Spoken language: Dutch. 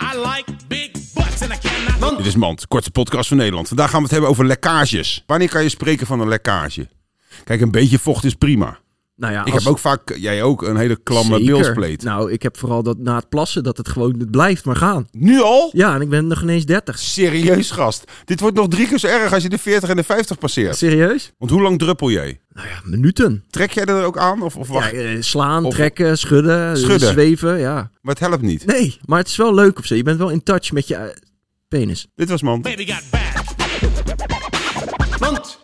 I like big butts and I cannot. Dit is Mand, kortste podcast van Nederland. Vandaag gaan we het hebben over lekkages. Wanneer kan je spreken van een lekkage? Kijk, een beetje vocht is prima. Nou ja, Ik als- heb ook vaak, jij ook, een hele klamme bilspleet. Nou, ik heb vooral dat na het plassen dat het gewoon het blijft maar gaan. Nu al? Ja, en ik ben nog ineens 30. Serieus, gast. Dit wordt nog drie keer zo erg als je de 40 en de 50 passeert. Serieus? Want hoe lang druppel jij? Nou ja, minuten. Trek jij er ook aan? Of, of wacht? eh, slaan, Of- trekken, schudden, eh, Schudden. zweven, ja. Maar het helpt niet. Nee, maar het is wel leuk of zo. Je bent wel in touch met je eh, penis. Dit was Mand. Baby got back. Want